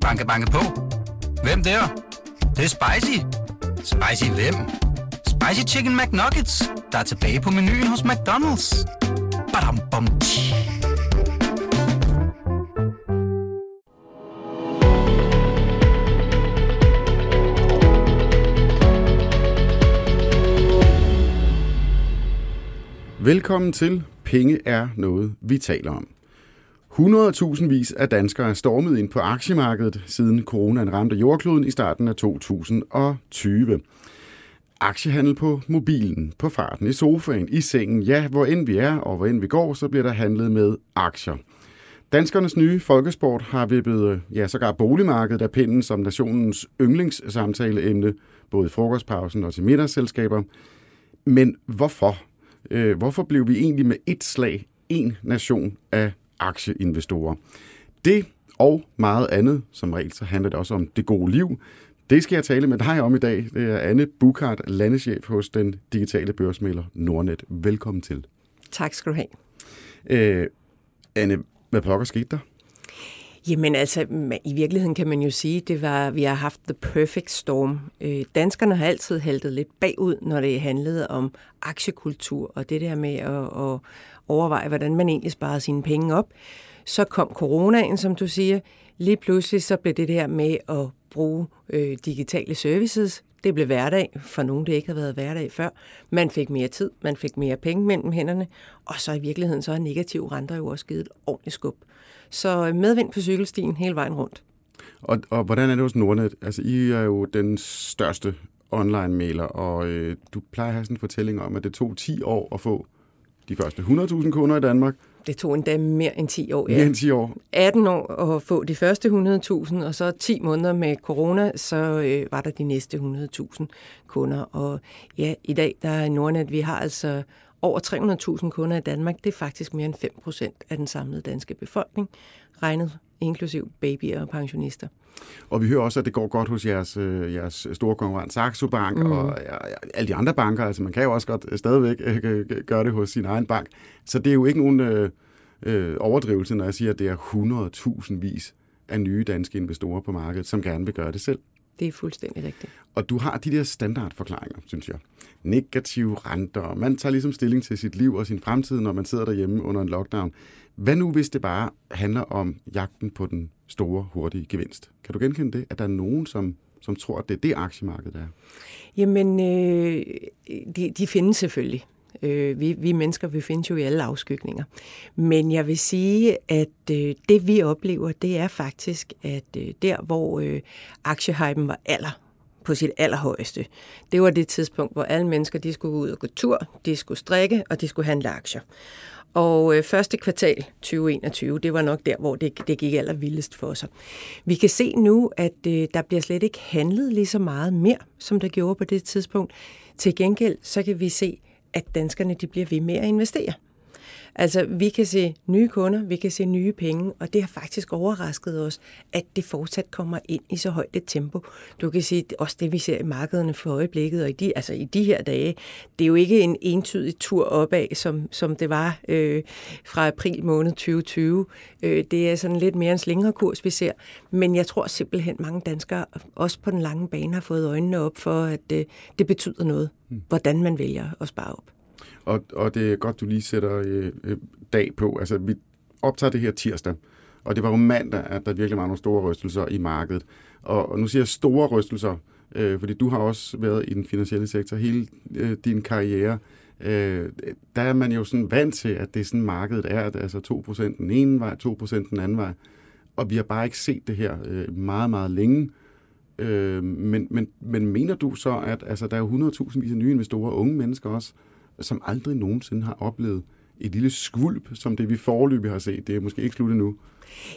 Banke, banke på. Hvem der? Det, det er spicy. Spicy hvem? Spicy Chicken McNuggets, der er tilbage på menuen hos McDonald's. Badum, bom, tji. Velkommen til Penge er noget, vi taler om. 100.000 vis af danskere er stormet ind på aktiemarkedet, siden coronaen ramte jordkloden i starten af 2020. Aktiehandel på mobilen, på farten, i sofaen, i sengen, ja, hvor end vi er og hvor end vi går, så bliver der handlet med aktier. Danskernes nye folkesport har vippet, ja, sågar boligmarkedet af pinden som nationens yndlingssamtaleemne, både i frokostpausen og til middagsselskaber. Men hvorfor? Øh, hvorfor blev vi egentlig med et slag en nation af aktieinvestorer? Det og meget andet, som regel så handler det også om det gode liv. Det skal jeg tale med dig om i dag. Det er Anne Bukart, landeschef hos den digitale børsmæler Nordnet. Velkommen til. Tak skal du have. Øh, Anne, hvad pokker skete der? Jamen altså, i virkeligheden kan man jo sige, det var, vi har haft the perfect storm. Øh, danskerne har altid haltet lidt bagud, når det handlede om aktiekultur og det der med at, at overveje, hvordan man egentlig sparede sine penge op. Så kom coronaen, som du siger. Lige pludselig så blev det der med at bruge øh, digitale services. Det blev hverdag for nogen, det ikke havde været hverdag før. Man fik mere tid, man fik mere penge mellem hænderne, og så i virkeligheden så er negative renter jo også givet et ordentligt skub. Så øh, medvind på cykelstien hele vejen rundt. Og, og hvordan er det hos Nordnet? Altså, I er jo den største online-mailer, og øh, du plejer at have sådan en fortælling om, at det tog 10 år at få de første 100.000 kunder i Danmark. Det tog endda mere end 10 år. Ja. Mere end 10 år. 18 år at få de første 100.000, og så 10 måneder med corona, så øh, var der de næste 100.000 kunder. Og ja, i dag der er Nordnet, vi har altså over 300.000 kunder i Danmark. Det er faktisk mere end 5 procent af den samlede danske befolkning, regnet inklusiv babyer og pensionister. Og vi hører også, at det går godt hos jeres, øh, jeres store konkurrent Saxo Bank mm. og ja, alle de andre banker. Altså man kan jo også godt øh, stadigvæk øh, gøre det hos sin egen bank. Så det er jo ikke nogen øh, øh, overdrivelse, når jeg siger, at det er 100.000 vis af nye danske investorer på markedet, som gerne vil gøre det selv. Det er fuldstændig rigtigt. Og du har de der standardforklaringer, synes jeg. Negative renter, man tager ligesom stilling til sit liv og sin fremtid, når man sidder derhjemme under en lockdown. Hvad nu, hvis det bare handler om jagten på den store, hurtige gevinst? Kan du genkende det, at der er nogen, som, som tror, at det er det aktiemarkedet er? Jamen, øh, de, de findes selvfølgelig. Øh, vi, vi mennesker, vi findes jo i alle afskygninger. Men jeg vil sige, at øh, det vi oplever, det er faktisk, at øh, der hvor øh, aktiehypen var aller på sit allerhøjeste. Det var det tidspunkt, hvor alle mennesker de skulle ud og gå tur, de skulle strikke, og de skulle handle aktier. Og øh, første kvartal 2021, det var nok der, hvor det, det gik allervildest for sig. Vi kan se nu, at øh, der bliver slet ikke handlet lige så meget mere, som der gjorde på det tidspunkt. Til gengæld, så kan vi se, at danskerne de bliver ved med at investere. Altså, vi kan se nye kunder, vi kan se nye penge, og det har faktisk overrasket os, at det fortsat kommer ind i så højt et tempo. Du kan sige, også det vi ser i markederne for øjeblikket, og i de, altså i de her dage, det er jo ikke en entydig tur opad, som, som det var øh, fra april måned 2020. Øh, det er sådan lidt mere en slingrekurs, vi ser. Men jeg tror simpelthen, mange danskere, også på den lange bane, har fået øjnene op for, at øh, det betyder noget, mm. hvordan man vælger at spare op. Og, og det er godt, du lige sætter øh, øh, dag på. Altså, vi optager det her tirsdag, og det var jo mandag, at der virkelig var nogle store rystelser i markedet. Og, og nu siger jeg store rystelser, øh, fordi du har også været i den finansielle sektor hele øh, din karriere. Øh, der er man jo sådan vant til, at det er sådan markedet er, at altså 2% den ene vej, 2% den anden vej. Og vi har bare ikke set det her øh, meget, meget længe. Øh, men, men, men mener du så, at altså, der er 100.000 af nye investorer, unge mennesker også, som aldrig nogensinde har oplevet et lille skvulp, som det vi forløbig har set. Det er måske ikke slut endnu.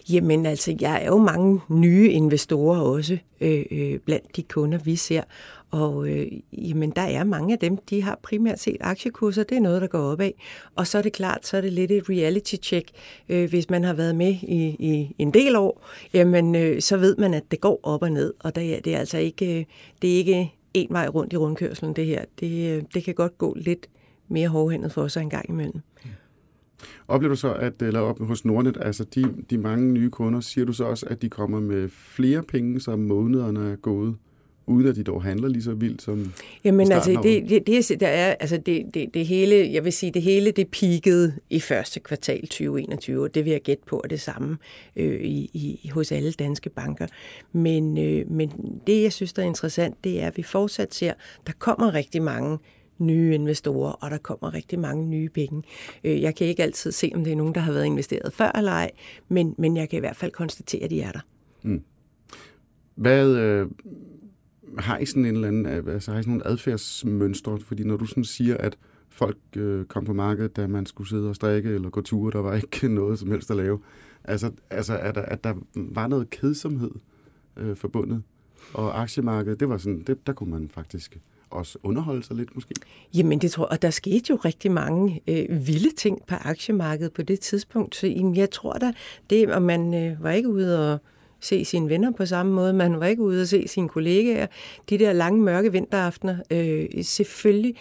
Jamen altså, jeg er jo mange nye investorer også øh, øh, blandt de kunder, vi ser. Og øh, jamen, der er mange af dem, de har primært set aktiekurser, det er noget, der går opad. Og så er det klart, så er det lidt et reality check. Øh, hvis man har været med i, i en del år, jamen, øh, så ved man, at det går op og ned. Og det er, det er altså ikke, øh, det er ikke en vej rundt i rundkørslen, det her. Det, øh, det kan godt gå lidt mere hårdhændet for sig en gang imellem. Oplever du så, at eller op hos Nordnet, altså de, de mange nye kunder, siger du så også, at de kommer med flere penge, som månederne er gået? uden at de dog handler lige så vildt som Jamen altså, det, det, det, der er, altså det, det, det hele, jeg vil sige, det hele det peakede i første kvartal 2021, og det vil jeg gætte på er det samme øh, i, i, hos alle danske banker. Men, øh, men det, jeg synes, der er interessant, det er, at vi fortsat ser, der kommer rigtig mange nye investorer, og der kommer rigtig mange nye penge. Øh, jeg kan ikke altid se, om det er nogen, der har været investeret før eller ej, men, men jeg kan i hvert fald konstatere, at de er der. Mm. Hvad, øh, har I sådan en eller anden, altså har I sådan nogle adfærdsmønstre? Fordi når du sådan siger, at folk øh, kom på markedet, da man skulle sidde og strikke eller gå ture, der var ikke noget som helst at lave. Altså, altså at, der, at der var noget kedsomhed øh, forbundet. Og aktiemarkedet, det var sådan, det, der kunne man faktisk også underholde sig lidt måske? Jamen det tror jeg, og der skete jo rigtig mange øh, vilde ting på aktiemarkedet på det tidspunkt. Så jamen, jeg tror da, det, og man øh, var ikke ude og se sine venner på samme måde. Man var ikke ude og se sine kollegaer. De der lange, mørke vinteraftener, øh, selvfølgelig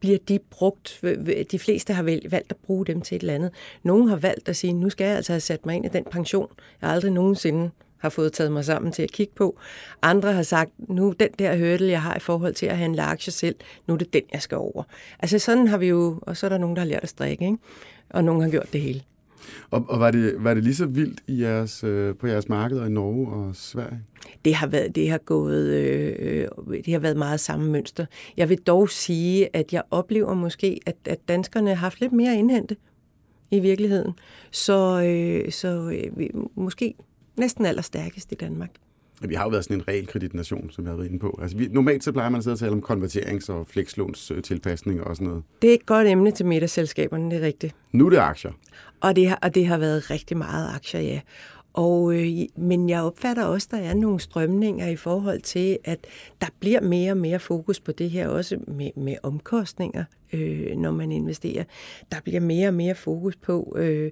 bliver de brugt. Øh, øh, de fleste har valgt at bruge dem til et eller andet. Nogle har valgt at sige, nu skal jeg altså have sat mig ind i den pension, jeg aldrig nogensinde har fået taget mig sammen til at kigge på. Andre har sagt, nu den der hurdle, jeg har i forhold til at handle aktier selv, nu er det den, jeg skal over. Altså sådan har vi jo, og så er der nogen, der har lært at strikke, ikke? og nogen har gjort det hele. Og, og var, det, var det lige så vildt i jeres, øh, på jeres markeder i Norge og Sverige? Det har været, det har gået, øh, det har været meget samme mønster. Jeg vil dog sige, at jeg oplever måske, at, at danskerne har haft lidt mere indhente i virkeligheden. Så, øh, så øh, måske næsten allerstærkest i Danmark. Vi har jo været sådan en realkreditnation, som jeg har været inde på. Altså, vi, normalt så plejer man at sidde og tale om konverterings- og flekslåns tilpasning og sådan noget. Det er et godt emne til middagsselskaberne, det er rigtigt. Nu er det aktier. Og det, har, og det har været rigtig meget aktier, ja. Og, øh, men jeg opfatter også, at der er nogle strømninger i forhold til, at der bliver mere og mere fokus på det her også med, med omkostninger, øh, når man investerer. Der bliver mere og mere fokus på, øh,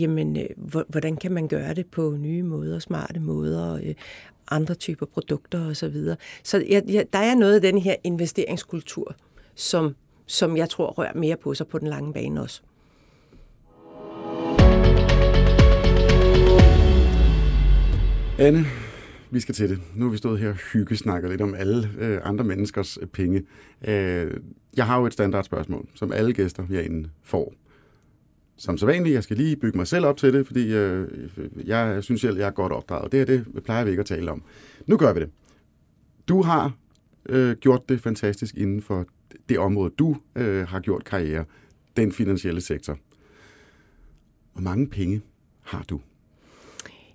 jamen, øh, hvordan kan man gøre det på nye måder, smarte måder, øh, andre typer produkter osv. Så, videre. så jeg, jeg, der er noget af den her investeringskultur, som, som jeg tror rører mere på sig på den lange bane også. Anne, vi skal til det. Nu har vi stået her og hyggesnakket lidt om alle øh, andre menneskers øh, penge. Øh, jeg har jo et standardspørgsmål, som alle gæster herinde får. Som så vanligt, jeg skal lige bygge mig selv op til det, fordi øh, øh jeg synes selv, jeg er godt opdraget. Det er det plejer vi ikke at tale om. Nu gør vi det. Du har øh, gjort det fantastisk inden for det område, du øh, har gjort karriere, den finansielle sektor. Hvor mange penge har du?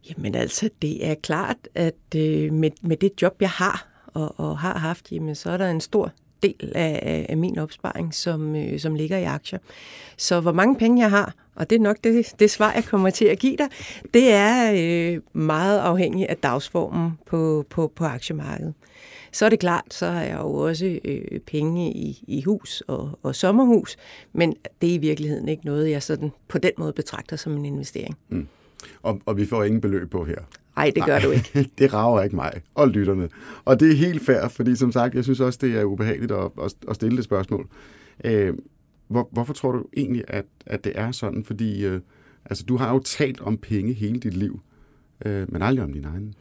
Jamen altså, det er klart, at øh, med, med det job, jeg har og, og har haft, jamen, så er der en stor del af, af min opsparing, som, øh, som ligger i aktier. Så hvor mange penge jeg har, og det er nok det, det svar, jeg kommer til at give dig, det er øh, meget afhængigt af dagsformen på, på, på aktiemarkedet. Så er det klart, så har jeg jo også øh, penge i, i hus og, og sommerhus, men det er i virkeligheden ikke noget, jeg sådan på den måde betragter som en investering. Mm. Og, og vi får ingen beløb på her. Nej, det gør Ej, du ikke. det rager ikke mig og lytterne. Og det er helt fair, fordi som sagt, jeg synes også, det er ubehageligt at, at stille det spørgsmål. Øh, hvor, hvorfor tror du egentlig, at, at det er sådan? Fordi øh, altså, du har jo talt om penge hele dit liv, øh, men aldrig om din egen.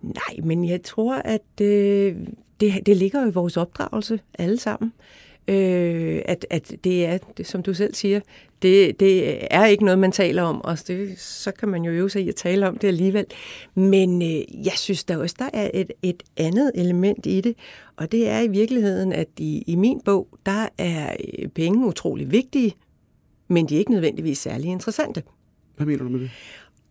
Nej, men jeg tror, at øh, det, det ligger i vores opdragelse alle sammen øh, at, at det er, det, som du selv siger, det, det er ikke noget, man taler om, og det, så kan man jo øve sig i at tale om det alligevel. Men øh, jeg synes der også, der er et, et andet element i det, og det er i virkeligheden, at i, i min bog, der er øh, penge utrolig vigtige, men de er ikke nødvendigvis særlig interessante. Hvad mener du med det?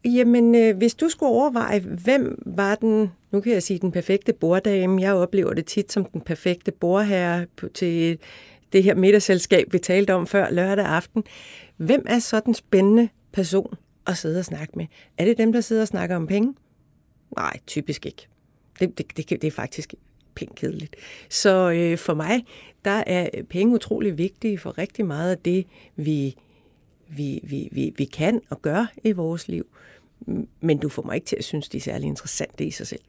Jamen, øh, hvis du skulle overveje, hvem var den, nu kan jeg sige den perfekte borddame, jeg oplever det tit som den perfekte bordherre til det her middagsselskab, vi talte om før lørdag aften. Hvem er så den spændende person at sidde og snakke med? Er det dem, der sidder og snakker om penge? Nej, typisk ikke. Det, det, det, det er faktisk pænt kedeligt. Så øh, for mig, der er penge utrolig vigtige for rigtig meget af det, vi, vi, vi, vi, vi kan og gør i vores liv men du får mig ikke til at synes, de er særlig interessante i sig selv.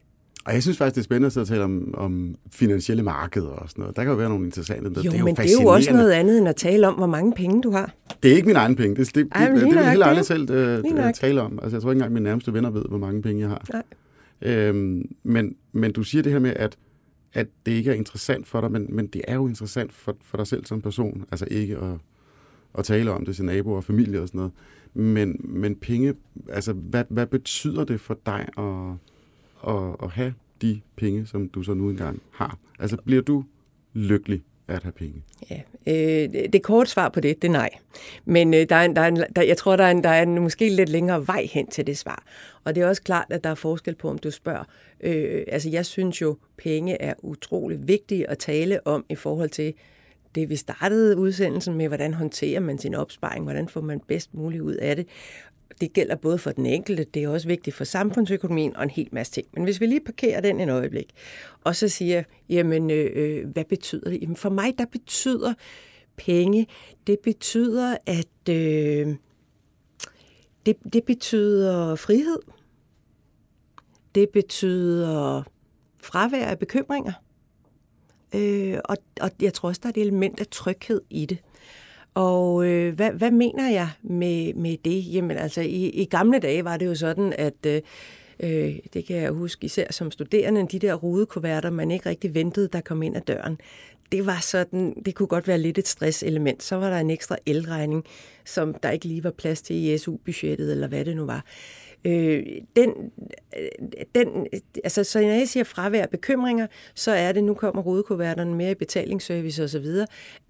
Og jeg synes faktisk, det er spændende at sidde og tale om, om finansielle markeder og sådan noget. Der kan jo være nogle interessante... Jo, det er jo men det er jo også noget andet end at tale om, hvor mange penge du har. Det er ikke min egen penge. Det, det, Ej, det, det, det vil jeg heller aldrig selv Lige uh, tale om. Altså, jeg tror ikke engang, mine nærmeste venner ved, hvor mange penge jeg har. Nej. Øhm, men, men du siger det her med, at, at det ikke er interessant for dig, men, men det er jo interessant for, for dig selv som person. Altså ikke at, at tale om det til naboer og familie og sådan noget. Men, men penge, altså hvad, hvad betyder det for dig at, at, at have de penge, som du så nu engang har? Altså bliver du lykkelig at have penge? Ja, øh, det- det korte svar på det, det er nej. Men øh, der er en, der er en, der, jeg tror, der er, en, der er en måske lidt længere vej hen til det svar. Og det er også klart, at der er forskel på, om du spørger. Øh, altså, jeg synes jo, penge er utrolig vigtige at tale om i forhold til det, vi startede udsendelsen med, hvordan håndterer man sin opsparing, hvordan får man bedst muligt ud af det. Det gælder både for den enkelte, det er også vigtigt for samfundsøkonomien og en hel masse ting. Men hvis vi lige parkerer den en øjeblik, og så siger, jamen, øh, øh, hvad betyder det? Jamen, for mig, der betyder penge, det betyder, at øh, det, det betyder frihed. Det betyder fravær af bekymringer. Øh, og, og jeg tror også, der er et element af tryghed i det. Og øh, hvad, hvad mener jeg med, med det? Jamen altså, i, i gamle dage var det jo sådan, at øh, øh, det kan jeg huske især som studerende, de der rudekuverter, man ikke rigtig ventede, der kom ind ad døren. Det var sådan, det kunne godt være lidt et stresselement. Så var der en ekstra elregning, som der ikke lige var plads til i SU-budgettet, eller hvad det nu var. Øh, den, øh, den, altså, så når jeg siger fravær af bekymringer, så er det, nu kommer rodekuverterne mere i betalingsservice osv.,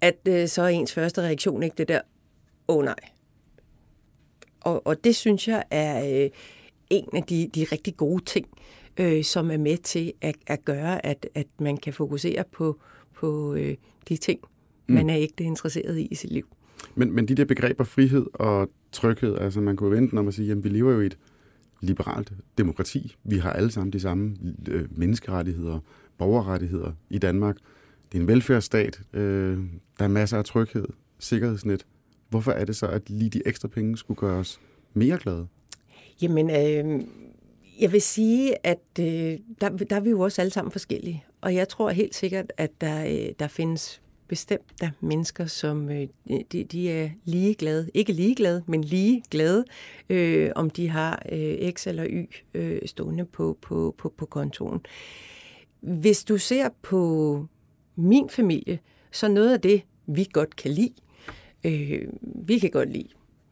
at øh, så er ens første reaktion ikke det der, åh oh, nej. Og, og det synes jeg er øh, en af de, de rigtig gode ting, øh, som er med til at, at gøre, at, at man kan fokusere på, på øh, de ting, man er ægte interesseret i i sit liv. Men, men de der begreber frihed og tryghed, altså man kunne vente om at sige, jamen vi lever jo i et liberalt demokrati. Vi har alle sammen de samme øh, menneskerettigheder, borgerrettigheder i Danmark. Det er en velfærdsstat. Øh, der er masser af tryghed, sikkerhedsnet. Hvorfor er det så, at lige de ekstra penge skulle gøre os mere glade? Jamen, øh, jeg vil sige, at øh, der, der er vi jo også alle sammen forskellige. Og jeg tror helt sikkert, at der, øh, der findes bestemt der mennesker, som øh, de, de er ligeglade, ikke ligeglade, men ligeglade, øh, om de har øh, X eller Y øh, stående på, på, på, på kontoen. Hvis du ser på min familie, så noget af det, vi godt kan lide, øh, vi kan godt lide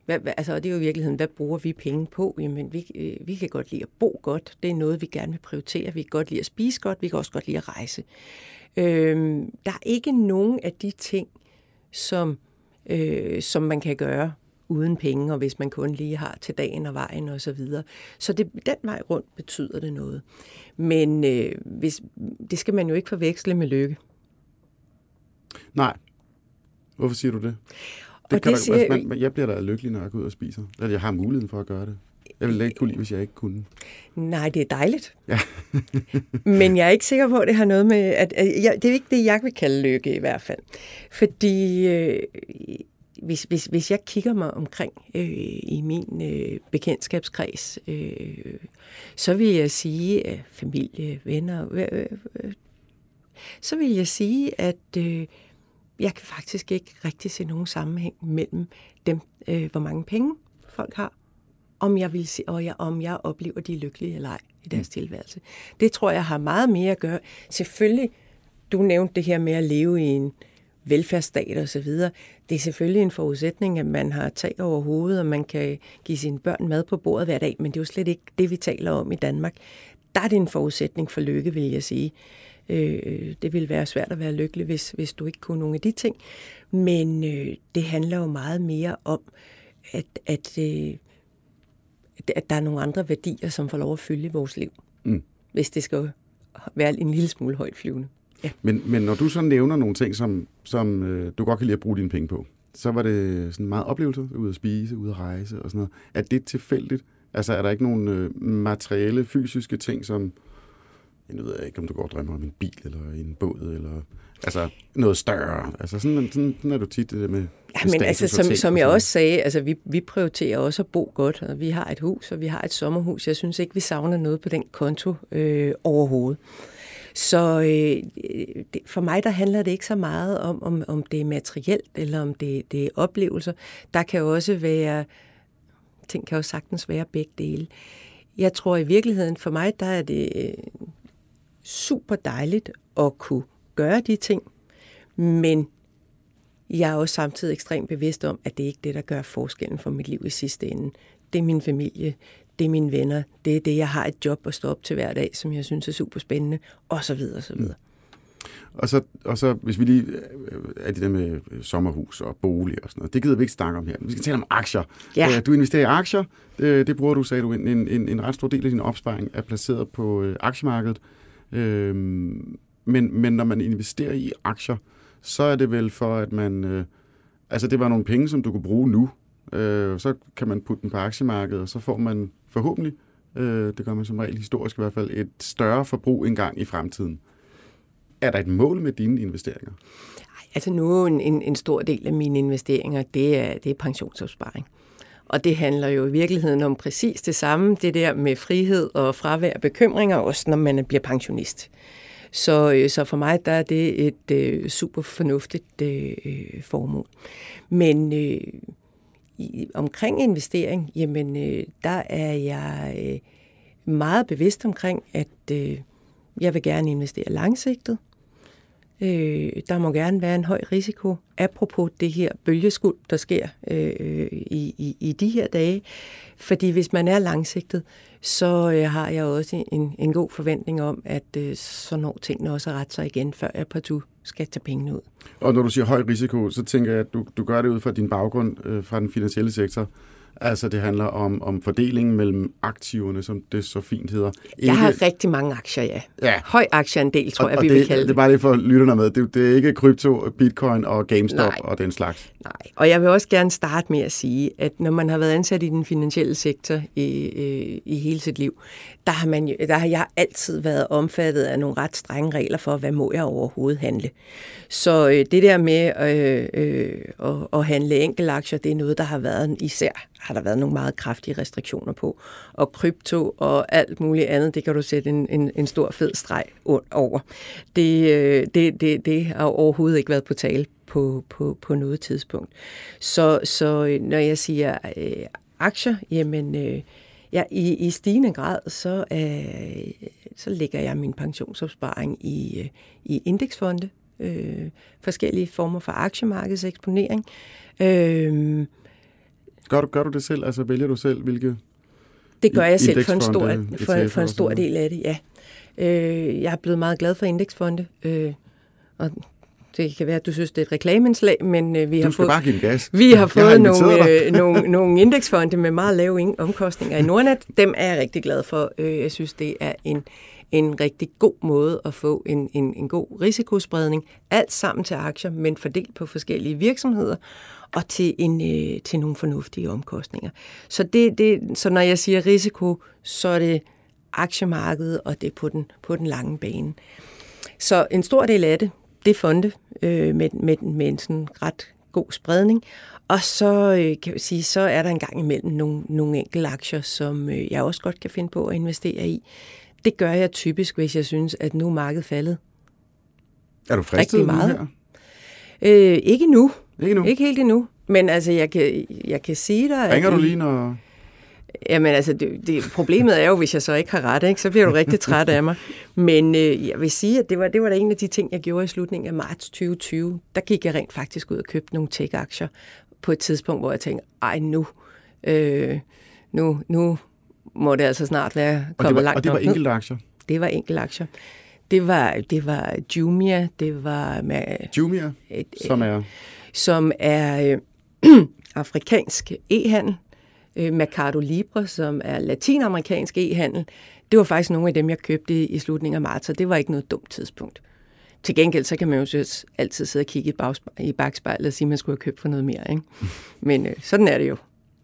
hvad, hvad, altså, og det er jo i virkeligheden, hvad bruger vi penge på? Jamen, vi, øh, vi kan godt lide at bo godt. Det er noget, vi gerne vil prioritere. Vi kan godt lide at spise godt. Vi kan også godt lide at rejse. Øhm, der er ikke nogen af de ting, som, øh, som man kan gøre uden penge, og hvis man kun lige har til dagen og vejen og så videre. Så det, den vej rundt betyder det noget. Men øh, hvis, det skal man jo ikke forveksle med lykke. Nej. Hvorfor siger du det? Det der, siger- man, man, jeg bliver da lykkelig, når jeg går ud og spiser. Eller jeg har muligheden for at gøre det. Jeg ville ikke kunne lide, hvis jeg ikke kunne. Nej, det er dejligt. Ja. Men jeg er ikke sikker på, at det har noget med... At, at jeg, det er ikke det, jeg vil kalde lykke i hvert fald. Fordi øh, hvis, hvis, hvis jeg kigger mig omkring øh, i min øh, bekendtskabskreds, øh, så vil jeg sige, at familie, venner... Øh, øh, øh, så vil jeg sige, at øh, jeg kan faktisk ikke rigtig se nogen sammenhæng mellem dem, øh, hvor mange penge folk har, om jeg, vil se, og jeg, om jeg oplever, de er lykkelige eller ej i deres mm. tilværelse. Det tror jeg har meget mere at gøre. Selvfølgelig, du nævnte det her med at leve i en velfærdsstat og så videre. Det er selvfølgelig en forudsætning, at man har tag over hovedet, og man kan give sine børn mad på bordet hver dag, men det er jo slet ikke det, vi taler om i Danmark. Der er det en forudsætning for lykke, vil jeg sige. Øh, det ville være svært at være lykkelig, hvis, hvis du ikke kunne nogle af de ting. Men øh, det handler jo meget mere om, at, at, øh, at der er nogle andre værdier, som får lov at fylde i vores liv. Mm. Hvis det skal være en lille smule højt flyvende. Ja. Men, men når du så nævner nogle ting, som, som øh, du godt kan lide at bruge dine penge på, så var det sådan meget oplevelser, ud at spise, ud at rejse og sådan noget. Er det tilfældigt? Altså er der ikke nogen øh, materielle, fysiske ting, som, jeg ved ikke, om du går og drømmer om en bil eller en båd, eller altså noget større. Altså sådan, sådan, sådan er du tit det der med Ja, men altså, som, som jeg også sagde, altså, vi, vi prioriterer også at bo godt, og vi har et hus, og vi har et sommerhus. Jeg synes ikke, vi savner noget på den konto øh, overhovedet. Så øh, det, for mig der handler det ikke så meget om, om, om det er materielt, eller om det, det er oplevelser. Der kan også være, ting kan jo sagtens være begge dele. Jeg tror i virkeligheden, for mig der er det øh, super dejligt at kunne gøre de ting, men jeg er også samtidig ekstremt bevidst om, at det ikke er det, der gør forskellen for mit liv i sidste ende. Det er min familie, det er mine venner, det er det, jeg har et job at stå op til hver dag, som jeg synes er super spændende, og så videre, og så videre. Mm. Og så, og så, hvis vi lige er det der med sommerhus og bolig og sådan noget, det gider vi ikke snakke om her. Vi skal tale om aktier. Ja. Øh, du investerer i aktier, det, det bruger du, sagde du, en, en, en ret stor del af din opsparing er placeret på øh, aktiemarkedet. Øhm, men, men når man investerer i aktier, så er det vel for, at man... Øh, altså, det var nogle penge, som du kunne bruge nu. Øh, så kan man putte dem på aktiemarkedet, og så får man forhåbentlig, øh, det gør man som regel historisk i hvert fald, et større forbrug engang i fremtiden. Er der et mål med dine investeringer? Altså nu en, en, en stor del af mine investeringer, det er, det er pensionsopsparing. Og det handler jo i virkeligheden om præcis det samme, det der med frihed og fravær og bekymringer, også når man bliver pensionist. Så, øh, så for mig der er det et øh, super fornuftigt øh, formål. Men øh, i, omkring investering, jamen øh, der er jeg øh, meget bevidst omkring, at øh, jeg vil gerne investere langsigtet. Øh, der må gerne være en høj risiko. Apropos det her bølgeskuld, der sker øh, i, i, i de her dage. Fordi hvis man er langsigtet, så øh, har jeg også en, en god forventning om, at øh, så når tingene også ret sig igen, før jeg partout skal tage pengene ud. Og når du siger høj risiko, så tænker jeg, at du, du gør det ud fra din baggrund øh, fra den finansielle sektor. Altså det handler om, om fordelingen mellem aktiverne, som det så fint hedder. Ikke... Jeg har rigtig mange aktier, ja. ja. Høj aktieandel, tror og, jeg, og vi det, vil kalde det. Det er bare lige for lytterne med. Det, det er ikke krypto, bitcoin og GameStop Nej. og den slags. Nej, og jeg vil også gerne starte med at sige, at når man har været ansat i den finansielle sektor i, øh, i hele sit liv, der har, man, der har jeg altid været omfattet af nogle ret strenge regler for, hvad må jeg overhovedet handle. Så øh, det der med øh, øh, at, at handle enkeltaktier, det er noget, der har været især har der været nogle meget kraftige restriktioner på. Og krypto og alt muligt andet, det kan du sætte en, en, en stor fed streg over. Det, øh, det, det, det har overhovedet ikke været på tale på, på, på noget tidspunkt. Så, så øh, når jeg siger øh, aktier, jamen øh, ja, i, i stigende grad, så, øh, så lægger jeg min pensionsopsparing i, øh, i indeksfonde, øh, forskellige former for aktiemarkedseksponering. Øh, Gør du, gør du det selv? Altså vælger du selv, hvilke Det gør jeg selv for en stor, for, for en stor del af det, ja. Øh, jeg er blevet meget glad for indeksfonde, øh, og det kan være, at du synes, det er et reklameindslag, men øh, vi har fået. Vi har fået har nogle, øh, nogle, nogle indeksfonde med meget lave omkostninger i Nordnet. Dem er jeg rigtig glad for. Øh, jeg synes, det er en, en rigtig god måde at få en, en, en god risikospredning. Alt sammen til aktier, men fordelt på forskellige virksomheder og til, en, øh, til nogle fornuftige omkostninger. Så, det, det, så når jeg siger risiko, så er det aktiemarkedet, og det er på den, på den lange bane. Så en stor del af det, det fonde øh, med, med, med en sådan ret god spredning. Og så øh, kan jeg sige, så er der en gang imellem nogle, nogle enkelte aktier, som øh, jeg også godt kan finde på at investere i. Det gør jeg typisk, hvis jeg synes, at nu er markedet faldet. Er du fristet meget. nu her? Øh, ikke nu. Ikke nu? Ikke helt endnu. Men altså, jeg kan, jeg kan sige dig... Ringer du lige, når... Jamen altså, det, det, problemet er jo, hvis jeg så ikke har ret, ikke, så bliver du rigtig træt af mig. Men øh, jeg vil sige, at det var, det var da en af de ting, jeg gjorde i slutningen af marts 2020. Der gik jeg rent faktisk ud og købte nogle tech-aktier på et tidspunkt, hvor jeg tænkte, ej nu, øh, nu, nu må det altså snart være kommet langt Og det var enkelte aktier? Det var enkelte aktier. Det var, det var Jumia, det var... Med, Jumia, et, som er? Som er øh, afrikansk e-handel. Øh, Mercado Libre, som er latinamerikansk e-handel. Det var faktisk nogle af dem, jeg købte i slutningen af marts, og det var ikke noget dumt tidspunkt. Til gengæld, så kan man jo altid sidde og kigge i bagspejlet og sige, at man skulle have købt for noget mere. Ikke? Men øh, sådan er det jo.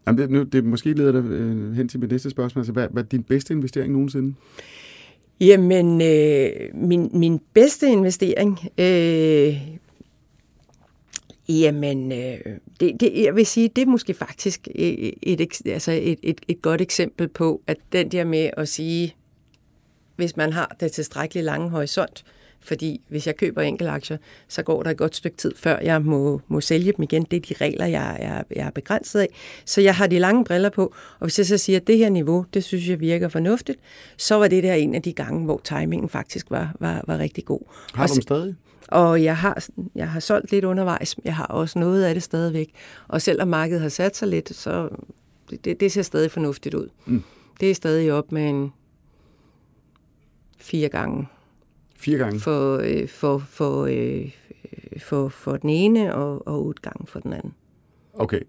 Jamen det, nu, det måske leder dig øh, hen til mit næste spørgsmål. Altså, hvad, hvad er din bedste investering nogensinde? Jamen, øh, min, min bedste investering, øh, jamen, øh, det, det, jeg vil sige, det er måske faktisk et, et, altså et, et, et godt eksempel på, at den der med at sige, hvis man har det tilstrækkeligt lange horisont, fordi hvis jeg køber enkeltaktier, så går der et godt stykke tid, før jeg må, må sælge dem igen. Det er de regler, jeg, jeg, jeg er begrænset af. Så jeg har de lange briller på, og hvis jeg så siger, at det her niveau, det synes jeg virker fornuftigt, så var det der en af de gange, hvor timingen faktisk var, var, var rigtig god. Har du dem stadig? Og jeg har, jeg har solgt lidt undervejs, jeg har også noget af det stadigvæk. Og selvom markedet har sat sig lidt, så det, det ser stadig fornuftigt ud. Mm. Det er stadig op med en fire gange Fire gange? For, øh, for, for, øh, for, for den ene og, og otte gange for den anden. Okay.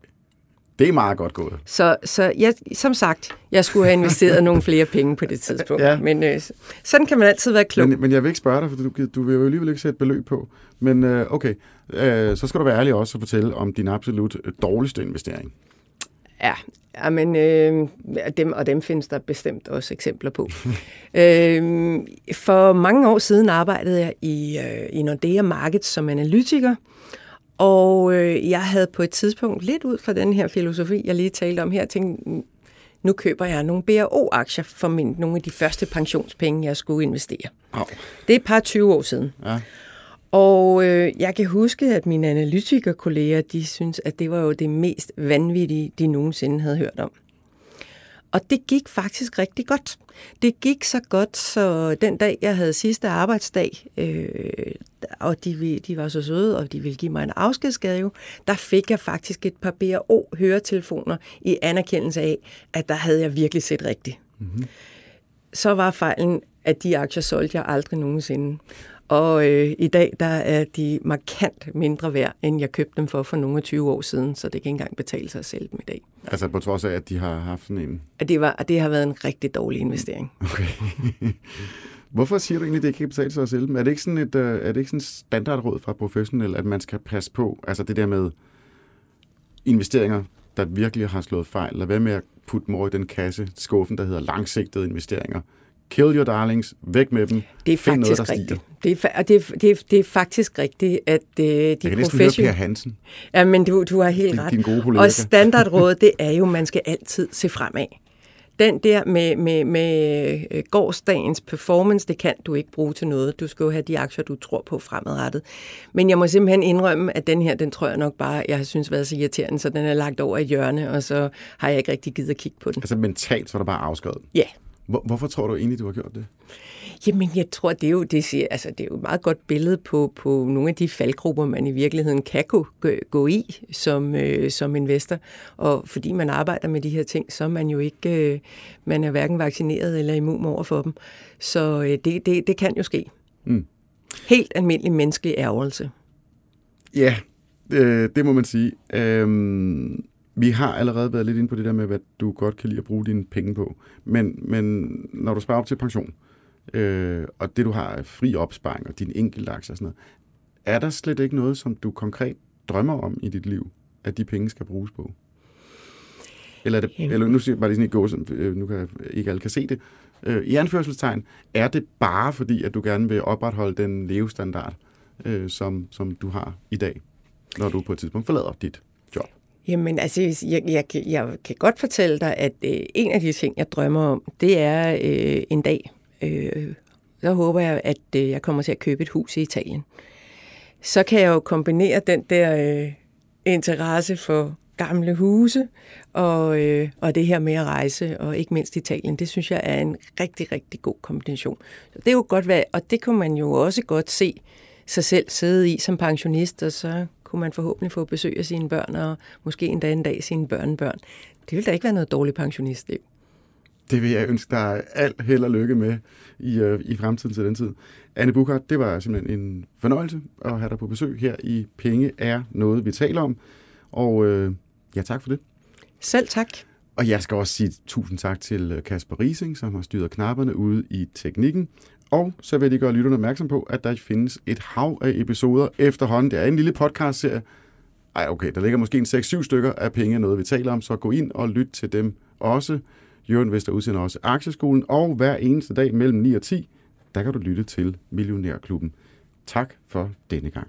Det er meget godt gået. Så, så jeg, som sagt, jeg skulle have investeret nogle flere penge på det tidspunkt. Ja. Men øh, sådan kan man altid være klog. Men, men jeg vil ikke spørge dig, for du, du vil jo alligevel ikke sætte beløb på. Men øh, okay, øh, så skal du være ærlig også og fortælle om din absolut dårligste investering. Ja, ja men øh, dem, og dem findes der bestemt også eksempler på. øh, for mange år siden arbejdede jeg i, øh, i Nordea Markets som analytiker, og øh, jeg havde på et tidspunkt lidt ud fra den her filosofi, jeg lige talte om her, tænkt, nu køber jeg nogle BRO-aktier for min, nogle af de første pensionspenge, jeg skulle investere. Oh. Det er et par 20 år siden. Ja. Og øh, jeg kan huske, at mine analytikerkolleger, de synes, at det var jo det mest vanvittige, de nogensinde havde hørt om. Og det gik faktisk rigtig godt. Det gik så godt, så den dag, jeg havde sidste arbejdsdag, øh, og de, de var så søde, og de ville give mig en afskedsgave, der fik jeg faktisk et par BRO-høretelefoner i anerkendelse af, at der havde jeg virkelig set rigtigt. Mm-hmm. Så var fejlen, at de aktier solgte jeg aldrig nogensinde. Og øh, i dag der er de markant mindre værd, end jeg købte dem for for nogle 20 år siden, så det kan ikke engang betale sig at sælge dem i dag. Altså på trods af, at de har haft sådan en... At det, var, at det har været en rigtig dårlig investering. Okay. Hvorfor siger du egentlig, at det ikke kan betale sig at sælge dem? Er det ikke sådan et, øh, er det ikke sådan et standardråd fra professionel, at man skal passe på, altså det der med investeringer, der virkelig har slået fejl, lad være med at putte over i den kasse, skuffen, der hedder langsigtede investeringer, Kill your darlings, væk med dem, det er find faktisk noget, der rigtigt. Det er, det, er, det, er, det er faktisk rigtigt, at uh, de Jeg kan næsten høre Per Hansen. Ja, men du, du har helt din, ret. Din gode kollega. Og standardrådet, det er jo, man skal altid se fremad. Den der med, med, med øh, gårdsdagens performance, det kan du ikke bruge til noget. Du skal jo have de aktier, du tror på fremadrettet. Men jeg må simpelthen indrømme, at den her, den tror jeg nok bare, jeg har synes været så irriterende, så den er lagt over et hjørne, og så har jeg ikke rigtig givet at kigge på den. Altså mentalt, så er der bare afskrevet? Ja, hvor, hvorfor tror du egentlig, du har gjort det? Jamen, jeg tror, det er jo, det siger, altså, det er jo et meget godt billede på, på nogle af de faldgrupper, man i virkeligheden kan gå, gå i som, øh, som investor. Og fordi man arbejder med de her ting, så er man jo ikke, øh, man er hverken vaccineret eller immun over for dem. Så øh, det, det, det kan jo ske. Mm. Helt almindelig menneskelig ærgelse. Ja, øh, det må man sige. Øhm, vi har allerede været lidt inde på det der med, hvad du godt kan lide at bruge dine penge på. Men, men når du sparer op til pension, øh, og det du har er fri opsparing og din enkelte aktier og sådan noget, er der slet ikke noget, som du konkret drømmer om i dit liv, at de penge skal bruges på? Eller, er det, Jamen. eller nu siger jeg bare lige sådan i gå, øh, nu kan ikke alle kan se det. Øh, I anførselstegn, er det bare fordi, at du gerne vil opretholde den levestandard, øh, som, som du har i dag, når du på et tidspunkt forlader dit? Jamen, altså, jeg, jeg, jeg kan godt fortælle dig, at øh, en af de ting, jeg drømmer om, det er øh, en dag. Øh, så håber jeg, at øh, jeg kommer til at købe et hus i Italien. Så kan jeg jo kombinere den der øh, interesse for gamle huse og, øh, og det her med at rejse, og ikke mindst Italien. Det synes jeg er en rigtig, rigtig god kombination. Så det er jo godt hvad, og det kunne man jo også godt se sig selv sidde i som pensionist, og så kunne man forhåbentlig få besøg af sine børn, og måske endda en dag sine børnebørn. Det ville da ikke være noget dårligt pensionistliv. Det vil jeg ønske dig alt held og lykke med i, øh, i fremtiden til den tid. Anne Bukart, det var simpelthen en fornøjelse at have dig på besøg her i Penge er noget, vi taler om. Og øh, ja, tak for det. Selv tak. Og jeg skal også sige tusind tak til øh, Kasper Rising, som har styret knapperne ude i teknikken. Og så vil jeg lige gøre lytterne opmærksom på, at der findes et hav af episoder efterhånden. Det er en lille podcast-serie. Ej, okay, der ligger måske en 6-7 stykker af penge, noget vi taler om, så gå ind og lyt til dem også. Jørgen Vester udsender også Aktieskolen, og hver eneste dag mellem 9 og 10 der kan du lytte til Millionærklubben. Tak for denne gang.